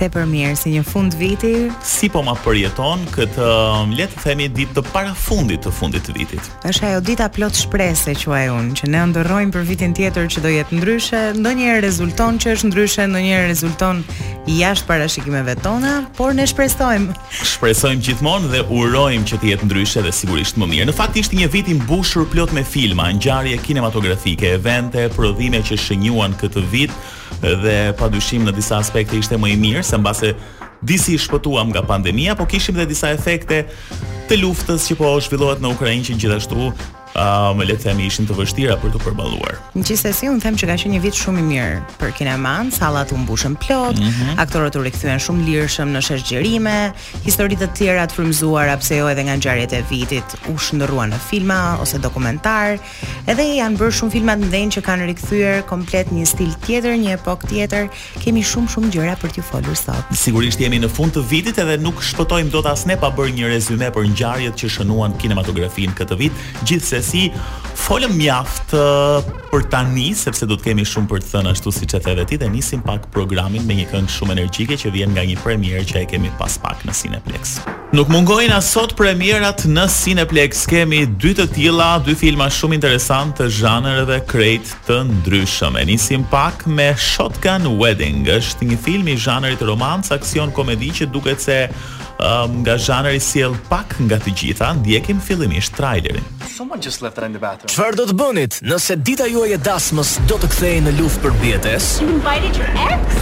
tepër mirë si një fund viti. Si po ma përjeton këtë, um, le të themi, ditë të parafundit të fundit të vitit? Është ajo dita plot shpresë quaj unë, që ne ëndërrojmë për vitin tjetër që do jetë ndryshe, ndonjëherë rezulton që është ndryshe, ndonjëherë rezulton jashtë parashikimeve tona, por ne shpresojmë. Shpresojmë gjithmonë dhe urojmë që të jetë ndryshe dhe sigurisht më mirë. Në fakt ishte një vit i mbushur plot me filma, ngjarje kinematografike, evente, prodhime që shënjuan këtë vit dhe pa dyshim në disa aspekte ishte më i mirë se mbase disi shpëtuam nga pandemia, po kishim dhe disa efekte të luftës që po zhvillohet në Ukrainë që gjithashtu uh, le të themi ishin të vështira për t'u përballuar. Gjithsesi unë them që ka qenë një vit shumë i mirë për kinemanë, sallat u mbushën plot, mm -hmm. aktorët u rikthyen shumë lirshëm në sheshxhirime, histori të tjera të frymëzuara pse jo edhe nga ngjarjet e vitit u shndërruan në filma ose dokumentarë. Edhe janë bërë shumë filma të mëdhenj që kanë rikthyer komplet një stil tjetër, një epokë tjetër. Kemi shumë shumë gjëra për t'ju folur sot. Sigurisht jemi në fund të vitit edhe nuk shpëtojmë dot as ne pa bërë një rezyme për ngjarjet që shënuan kinematografinë këtë vit. Gjithsesi, folëm mjaft për tani sepse do të kemi shumë për të thënë ashtu siç e the dhe ti dhe nisim pak programin me një këngë shumë energjike që vjen nga një premierë që e kemi pas pak në Cineplexx. Nuk mungojnë as sot premierat në Cineplexx, kemi dy të tilla, dy filma shumë interesantë të zhanreve krejt të ndryshëm. E nisim pak me Shotgun Wedding, është një film i zhanrit romancë, aksion, komedi që duket se nga zhanri sjell pak nga të gjitha, ndjekim fillimisht trailerin. Someone just left that in the bathroom. Çfarë do të bënit nëse dita juaj e dasmës do të kthehej në luftë për mbijetesë? You invited your ex?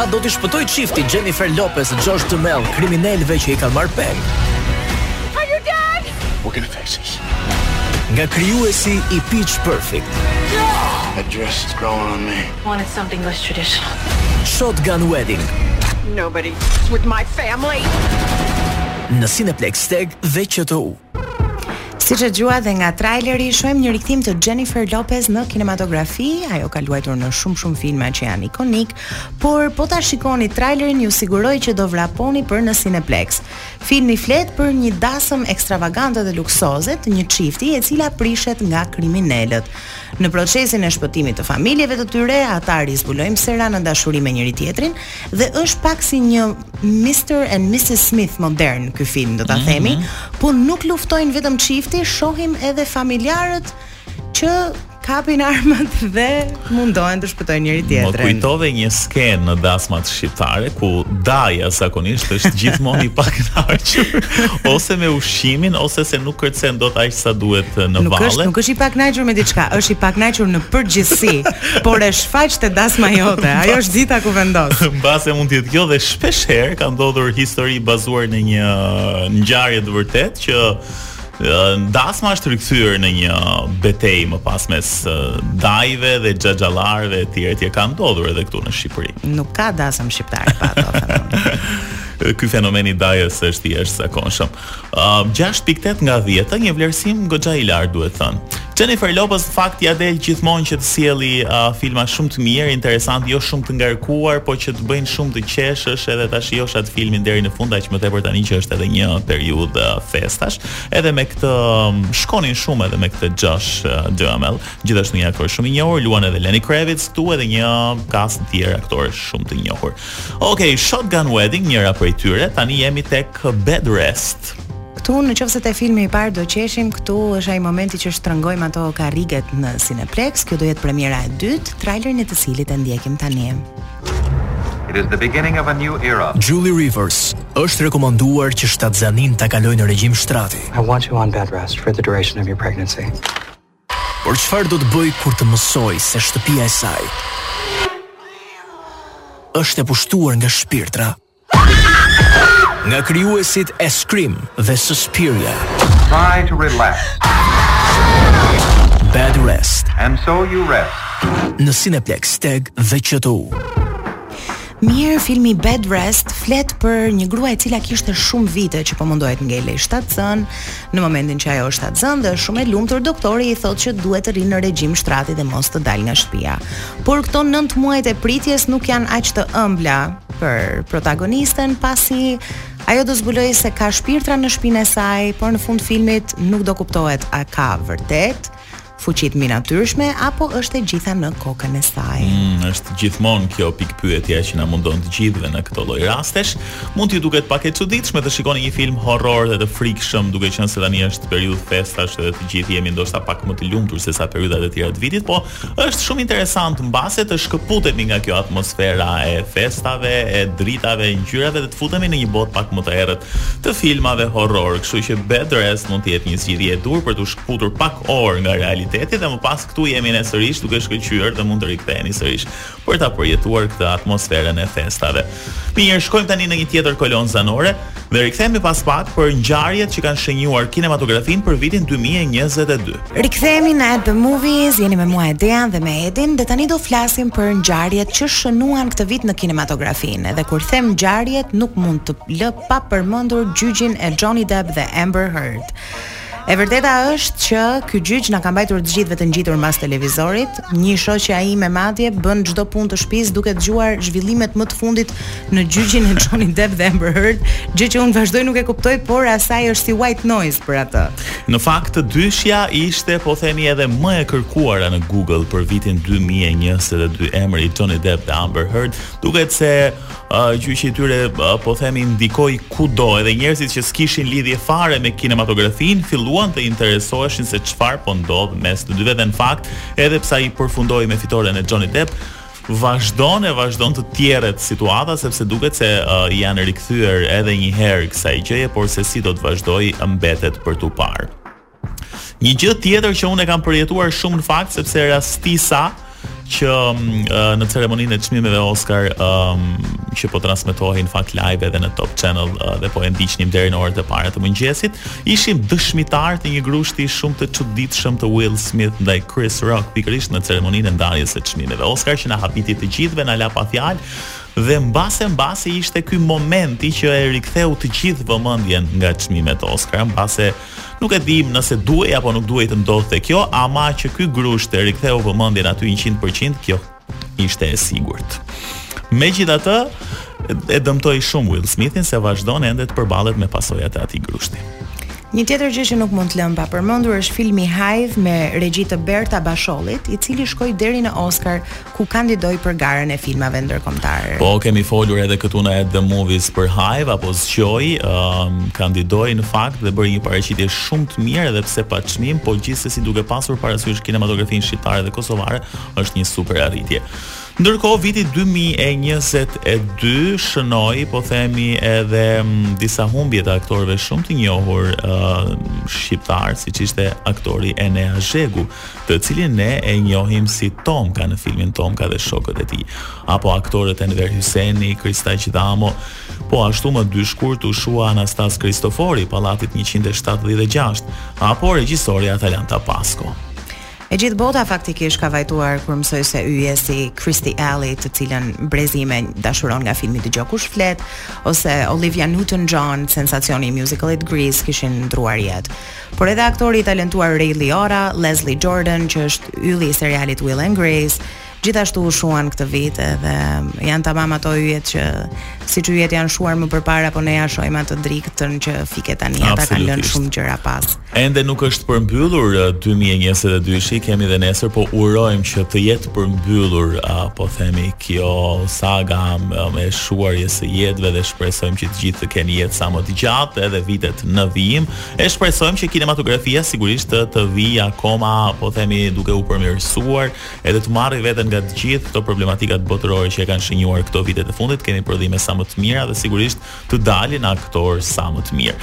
A do t'i shpëtojë çifti Jennifer Lopez Josh Duhamel kriminelëve që i kanë marrë peng? Are you dead? We're gonna fix this. Nga krijuesi i Pitch Perfect. That dress is growing on me. Wanted something less traditional. Shotgun Wedding. Nobody with my family. Në Cineplexx TEG dhe QTU. Siç e dëgjuat dhe nga traileri, shohim një rikthim të Jennifer Lopez në kinematografi. Ajo ka luajtur në shumë shumë filma që janë ikonikë, por po ta shikoni trailerin ju siguroj që do vraponi për në Cineplexx. Filmi flet për një dasmë ekstravagante dhe luksoze të një çifti e cila prishet nga kriminelët. Në procesin e shpëtimit të familjeve të tyre, ata rizbulojnë pse ranë në dashuri me njëri-tjetrin Dhe është pak si një Mr and Mrs Smith modern ky film, do të mhm. themi, mm -hmm. por nuk luftojnë vetëm çifti, shohim edhe familjarët që kapin armët dhe mundohen të shpëtojnë njëri-tjetrin. Më kujtove një skenë në dasmat shqiptare ku daja zakonisht është gjithmonë i pakënaqur ose me ushqimin ose se nuk kërcen dot aq sa duhet në valle. Nuk është, nuk është i pakënaqur me diçka, është i pakënaqur në përgjithësi, por e shfaq te dasma jote. Ajo është dita ku vendos. Mbase mund të jetë kjo dhe shpesh herë ka ndodhur histori bazuar në një ngjarje të vërtetë që dasma është kthyer në një betejë më pas mes dajve dhe xhaxhallarëve etj etj ka ndodhur edhe këtu në Shqipëri. Nuk ka dasëm shqiptar pa ato. Ky fenomen i dajës është i jashtëzakonshëm. Gjashtë pikë tetë nga dhjetë, një vlerësim goxha i lartë duhet thënë. Jennifer Lopez në fakt ia del gjithmonë që të sjelli filma shumë të mirë, interesantë, jo shumë të ngarkuar, po që të bëjnë shumë të qeshësh edhe ta shijosh atë filmin deri në fund, aq më tepër tani që është edhe një periudhë festash. Edhe me këtë shkonin shumë edhe me këtë Josh Duhamel, gjithashtu një aktor shumë i njohur, luan edhe Lenny Kravitz këtu edhe një kast të tjerë aktorë shumë të njohur. Ok, Shotgun Wedding njëra prej tyre, tani jemi tek Bed Rest. Këtu në qoftë se te filmi i parë do qeshim, këtu është ai momenti që shtrëngojmë ato karriget në Cineplexx. Kjo do jetë premiera e dytë, trailerin e të cilit e ndjekim tani. It is the beginning of a new era. Julie Rivers është rekomanduar që shtatzëninë ta kalojë në regjim shtrati. I want you on bed rest for the duration of your pregnancy. Por çfarë do të bëjë kur të mësojë se shtëpia e saj është e pushtuar nga shpirtra? Nga krijuesit e Scream dhe Suspiria. Try to relax. Bed Rest. And so you rest. Në Cineplexx TEG dhe QTU. Mirë, filmi Bed Rest flet për një grua e cila kishte shumë vite që po mundohej të ngelej shtatzënë, në momentin që ajo është shtatzënë dhe është shumë e lumtur, doktori i thotë që duhet të rrijë në regjim shtrati dhe mos të dalë nga shtëpia. Por këto 9 muajt e pritjes nuk janë aq të ëmbla për protagonisten, pasi ajo do zbulojë se ka shpirtra në shpinë e saj, por në fund filmit nuk do kuptohet a ka vërtet fuqi të mbinatyrshme apo është e gjitha në kokën e saj? Mm, është gjithmonë kjo pikëpyetja që na mundon të gjithëve në këto lloj rastesh. Mund t'ju duket pak e çuditshme të shikoni një film horror dhe të frikshëm, duke qenë se tani është periudhë festash dhe të gjithë jemi ndoshta pak më të lumtur se sa periudhat e tjera të vitit, po është shumë interesant mbase të shkëputemi nga kjo atmosfera e festave, e dritave, e ngjyrave dhe të futemi në një botë pak më të errët të filmave horror. Kështu që Bed Rest mund të jetë një zgjedhje e duhur për të putur pak orë nga realiteti dhe më pas këtu jemi ne sërish duke shkëlqyer dhe mund të riktheheni sërish për ta përjetuar këtë atmosferën e festave. Mirë, shkojmë tani në një tjetër kolonë zanore dhe rikthehemi pas pak për ngjarjet që kanë shënjuar kinematografinë për vitin 2022. Rikthehemi në At the Movies, jeni me mua Dean dhe me Edin dhe tani do flasim për ngjarjet që shënuan këtë vit në kinematografinë. Dhe kur them ngjarjet, nuk mund të lë pa përmendur gjyqin e Johnny Depp dhe Amber Heard. E vërteta është që ky gjyq na ka mbajtur të gjithëve të ngjitur mbas televizorit. Një shoqja ime madje bën çdo punë të shtëpisë duke dëgjuar zhvillimet më të fundit në gjyqin e Johnny Depp dhe Amber Heard, gjë që unë vazhdoj nuk e kuptoj, por asaj është si white noise për atë. Në fakt, dyshja ishte, po themi, edhe më e kërkuara në Google për vitin 2022. Emri i Johnny Depp dhe Amber Heard duket se uh, gjyqi i tyre uh, po themi ndikoi kudo, edhe njerëzit që s'kishin lidhje fare me kinematografinë filluan të interesoheshin se çfarë po ndodh mes të dyve dhe në fakt, edhe pse ai përfundoi me fitoren e Johnny Depp, vazhdon e vazhdon të tirret situata sepse duket se uh, janë rikthyer edhe një herë kësaj gjëje, por se si do të vazhdojë mbetet për tu parë. Një gjë tjetër që unë e kam përjetuar shumë në fakt sepse rastisa që në ceremoninë e çmimeve Oscar um, që po transmetohej në fakt live edhe në Top Channel uh, dhe po e ndiqnim deri në orët e para të mëngjesit, ishim dëshmitar të një grushti shumë të çuditshëm të Will Smith ndaj Chris Rock pikërisht në ceremoninë e ndarjes së çmimeve Oscar që na habiti të gjithëve na la pa fjalë dhe mbase mbase ishte ky momenti që e riktheu të gjithë vëmendjen nga çmimet Oscar mbase Nuk e dimë nëse duhej apo nuk duhej të ndodhte kjo, ama që ky grusht e riktheu vëmendjen aty 100%, kjo ishte e sigurt. Megjithatë, e dëmtoi shumë Will Smithin se vazhdon ende të përballet me pasojat e atij grushti. Një tjetër gjë që nuk mund të lëmë pa përmendur është filmi Hive me regji të Blerta Bashollit, i cili shkoi deri në Oscar ku kandidoi për garën e filmave ndërkombëtarë. Po kemi folur edhe këtu në At the Movies për Hive apo Zgjoi, um, kandidoi në fakt dhe bëri një paraqitje shumë të mirë edhe pse pa çmim, por gjithsesi duke pasur parasysh kinematografinë shqiptare dhe kosovare, është një super arritje. Ndërkohë viti 2022 shënoi, po themi edhe m, mm, disa humbje të aktorëve shumë të njohur uh, shqiptar, siç ishte aktori Enea Zheku, të cilin ne e njohim si Tomka në filmin Tomka dhe shokët e tij, apo aktorët Enver Hyseni, Kristaq Dhamo, po ashtu më 2 shkurt u shua Anastas Kristofori i Pallatit 176, apo regjisorja Atalanta Pasko. E gjithë bota faktikisht ka vajtuar kur mësoi se yje si Kirstie Alley, të cilën brezi im e dashuron nga filmi Dëgjo kush flet, ose Olivia Newton-John, sensacioni i musicalit Grease, kishin ndruar jetë. por edhe aktori i talentuar Ray Liotta, Leslie Jordan, që është ylli i serialit Will and Grace, gjithashtu u shuan këtë vit edhe janë tamam ato yjet që siç yjet janë shuar më përpara, po ne ja shohim atë dritën që fiket tani ata kanë lënë shumë gjëra pas. Ende nuk është përmbyllur 2022-shi, uh, kemi dhe nesër, po urojmë që të jetë përmbyllur, uh, po themi kjo saga uh, e shuarjes së jetëve dhe shpresojmë që të gjithë të kenë jetë sa më të gjatë edhe vitet në vijim. E shpresojmë që kinematografia sigurisht të, të vijë akoma, po themi, duke u përmirësuar, edhe të marrë veten nga të gjithë këto problematikat botërore që e kanë shënjuar këto vite të fundit, kemi prodhime sa më të mira dhe sigurisht të dalin aktorë sa më të mirë.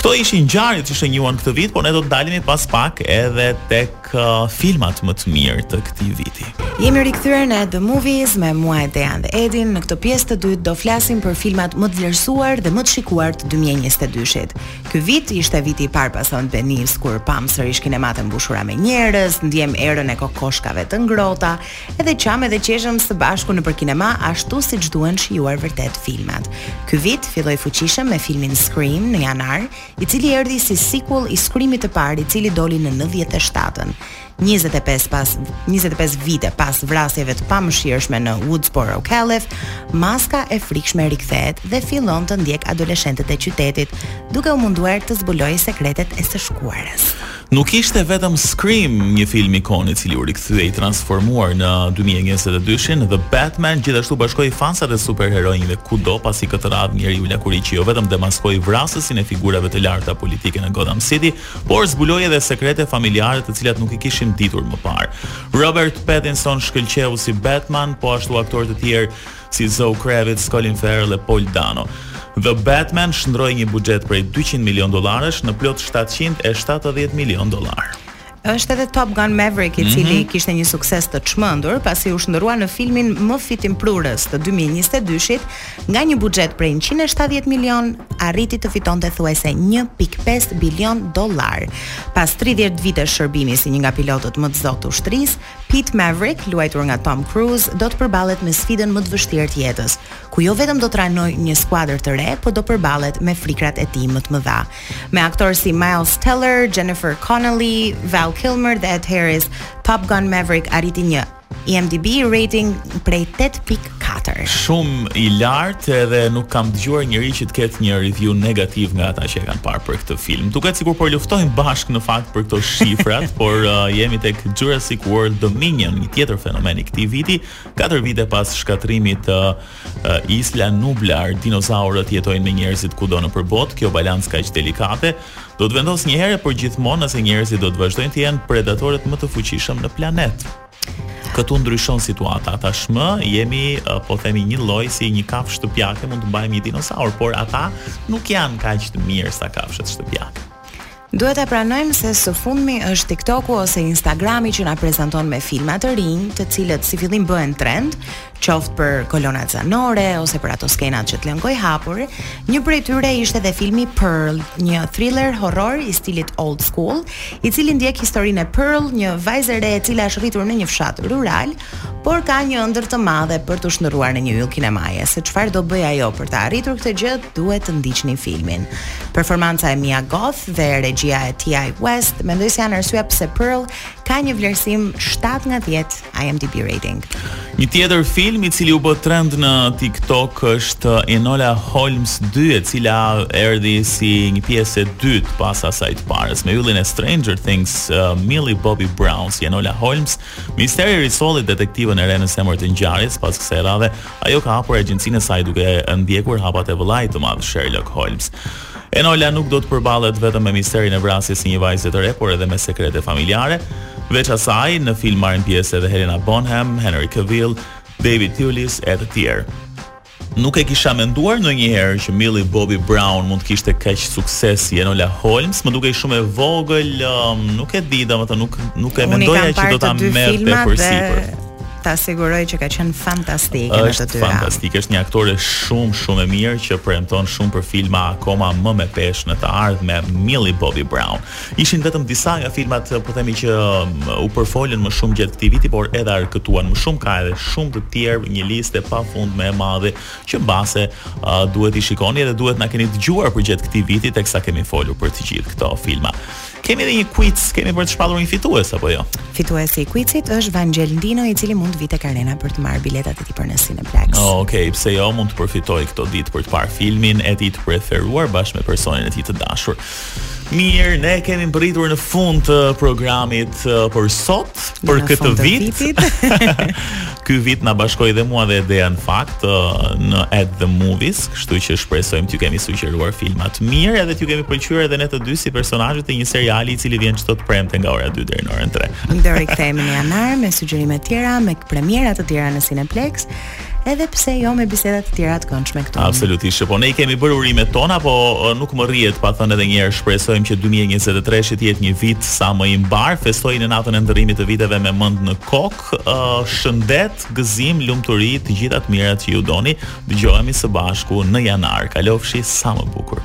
Këto ishin ngjarjet që shënjuan këtë vit, por ne do të ndalemi pas pak edhe tek filmat më të mirë të këtij viti. Jemi rikthyer në The Movies me mua Dean dhe Edin. Në këtë pjesë të dytë do flasim për filmat më të vlerësuar dhe më të shikuar të 2022-shit. Ky vit ishte viti i parë pas pandemisë kur pamë sërish kinematë e mbushura me njerëz, ndjemë erën e kokoshkave të ngrohta, edhe qamë edhe qeshëm së bashku nëpër kinema ashtu siç duhen shijuar vërtet filmat. Ky vit filloi fuqishëm me filmin Scream në janar, i cili erdhi si sequel i Scream-it të parë, i cili doli në 97-ën. 25 pas 25 vite pas vrasjeve të pamëshirshme në Woodsboro Calif, maska e frikshme rikthehet dhe fillon të ndjekë adoleshentët e qytetit, duke u munduar të zbulojë sekretet e së shkuarës. Nuk ishte vetëm Scream, një film ikon i cili u rikthye i transformuar në dy mijë e njëzet e dyshin, The Batman gjithashtu bashkoi fansat e superheronjve kudo pasi këtë radhë njeriu lakuriq jo vetëm demaskoi vrasësin e figurave të larta politike në Gotham City, por zbuloi edhe sekrete familjare të cilat nuk i kishim ditur më parë. Robert Pattinson shkëlqeu si Batman, po ashtu aktorë të tjerë si Zoe Kravitz, Colin Farrell dhe Paul Dano. The Batman shndërroi një buxhet prej 200 milionë dollarësh në plot 770 milionë dollarë. Është edhe Top Gun Maverick i cili mhm kishte një sukses të çmendur pasi u shndërrua në filmin më fitimprurës të 2022-shit, nga një buxhet prej 170 milion arriti të fitonte thuajse 1.5 bilion dollarë. Pas 30 vitesh shërbimi si një nga pilotët më të zotë të ushtrisë, Pete Maverick, luajtur nga Tom Cruise, do të përballet me sfidën më të vështirë të jetës, ku jo vetëm do trajnojë një skuadër të re, por do përballet me frikrat e tij më të mëdha. Me aktorë si Miles Teller, Jennifer Connelly, Val Kilmer dhe Ed Harris, Top Gun Maverick arriti një IMDb rating prej 8. katër. Shumë i lartë edhe nuk kam dëgjuar njeri që të ketë një review negativ nga ata që e kanë parë për këtë film. Duket sikur po luftojmë bashkë në fakt për këto shifrat, por uh, jemi tek Jurassic World Dominion, një tjetër fenomen i këtij viti. Katër vite pas shkatërrimit të uh, uh, Isla Nublar, dinozaurët jetojnë me njerëzit kudo nëpër botë, kjo balancë kaq delikate do të vendosë një herë e përgjithmonë nëse njerëzit do të vazhdojnë të jenë predatorët më të fuqishëm në planet. Këtu ndryshon situata. Tashmë jemi, po themi një lloj si një kafshë shtëpiake, mund të mbajmë një dinosaur, por ata nuk janë kaq të mirë sa kafshët shtëpiake. Duhet ta pranojmë se së fundmi është TikToku ose Instagrami që na prezanton me filma të rinj, të cilët si fillim bëhen trend, qoftë për kolonat zanore ose për ato skenat që të lënë gojë hapur. Një prej tyre ishte edhe filmi Pearl, një thriller horror i stilit old school, i cili ndjek historinë e Pearl, një vajze re e cila është rritur në një fshat rural, por ka një ëndërr të madhe për t'u shndërruar në një yll kinemaje. Se çfarë do bëjë ajo për ta arritur këtë gjë, duhet të ndiqni filmin. Performanca e Mia Goth dhe regjia e Ti West mendoj se janë arsyeja pse Pearl ka një vlerësim 7 nga 10 IMDb rating. Një tjetër film i cili u bë trend në TikTok është Enola Holmes 2, e cila erdhi si një pjesë e dytë pas asaj të parës. Me yllin e Stranger Things, uh, Millie Bobby Brown si Enola Holmes, misteri risoli detektivën e re në zemër të ngjarjes pas kësaj radhe, ajo ka hapur agjencinë e saj duke ndjekur hapat e vëllait të madh Sherlock Holmes. Enola nuk do të përballet vetëm me misterin e vrasjes së një vajze të re, por edhe me sekrete familjare. Veç asaj, në film marrin pjesë edhe Helena Bonham, Henry Cavill, David Thewlis e të tjerë. Nuk e kisha menduar ndonjëherë që Millie Bobby Brown mund të kishte kaq sukses si Enola Holmes, më dukej shumë e vogël, um, nuk e di, domethënë nuk nuk e mendoja që do ta merrte përsipër. Ta siguroj që ka qenë fantastike në të dyra. Është fantastike, është një aktore shumë shumë e mirë që premton shumë për filma akoma më me peshë në të ardhmen, Millie Bobby Brown. Ishin vetëm disa nga filmat, po themi që um, u përfolën më shumë gjatë këtij viti, por edhe arkëtuan më shumë ka edhe shumë të tjerë, një listë e pafund më e madhe që mbase uh, duhet t'i shikoni dhe duhet na keni dëgjuar përgjatë këtij viti teksa kemi folur për të gjithë këto filma. Kemi edhe një quiz, kemi për të shpallur një fitues apo jo? Fituesi i quizit është Vangel Ndino, i cili mund të vijë te Arena për të marrë biletat e tij për në Cineplex. Oh, Okej, okay, pse jo, mund të përfitojë këto ditë për të parë filmin e tij të preferuar bashkë me personin e tij të dashur. Mirë, ne kemi mbërritur në fund të programit uh, për sot, për këtë vit. Vitit. Ky vit na bashkoi dhe mua dhe Dean në fakt në At the Movies, kështu që shpresojmë t'ju kemi sugjeruar filma të mirë edhe t'ju kemi pëlqyer edhe ne të dy si personazhe të një seriali i cili vjen çdo të premte nga ora 2 deri në orën 3. Do rikthehemi në janar me sugjerime të tjera, me premiera të tjera në Cineplex edhe pse jo me biseda të tjera të këndshme këtu. Absolutisht. Po ne i kemi bërë urimet tona, po nuk më rrihet pa thënë edhe një herë shpresojmë që 2023 të jetë një vit sa më i mbarë, festojeni natën e ndërrimit të viteve me mend në kokë, shëndet, gëzim, lumturi, të gjitha të mirat që ju doni. Dëgjohemi së bashku në janar. Kalofshi sa më bukur.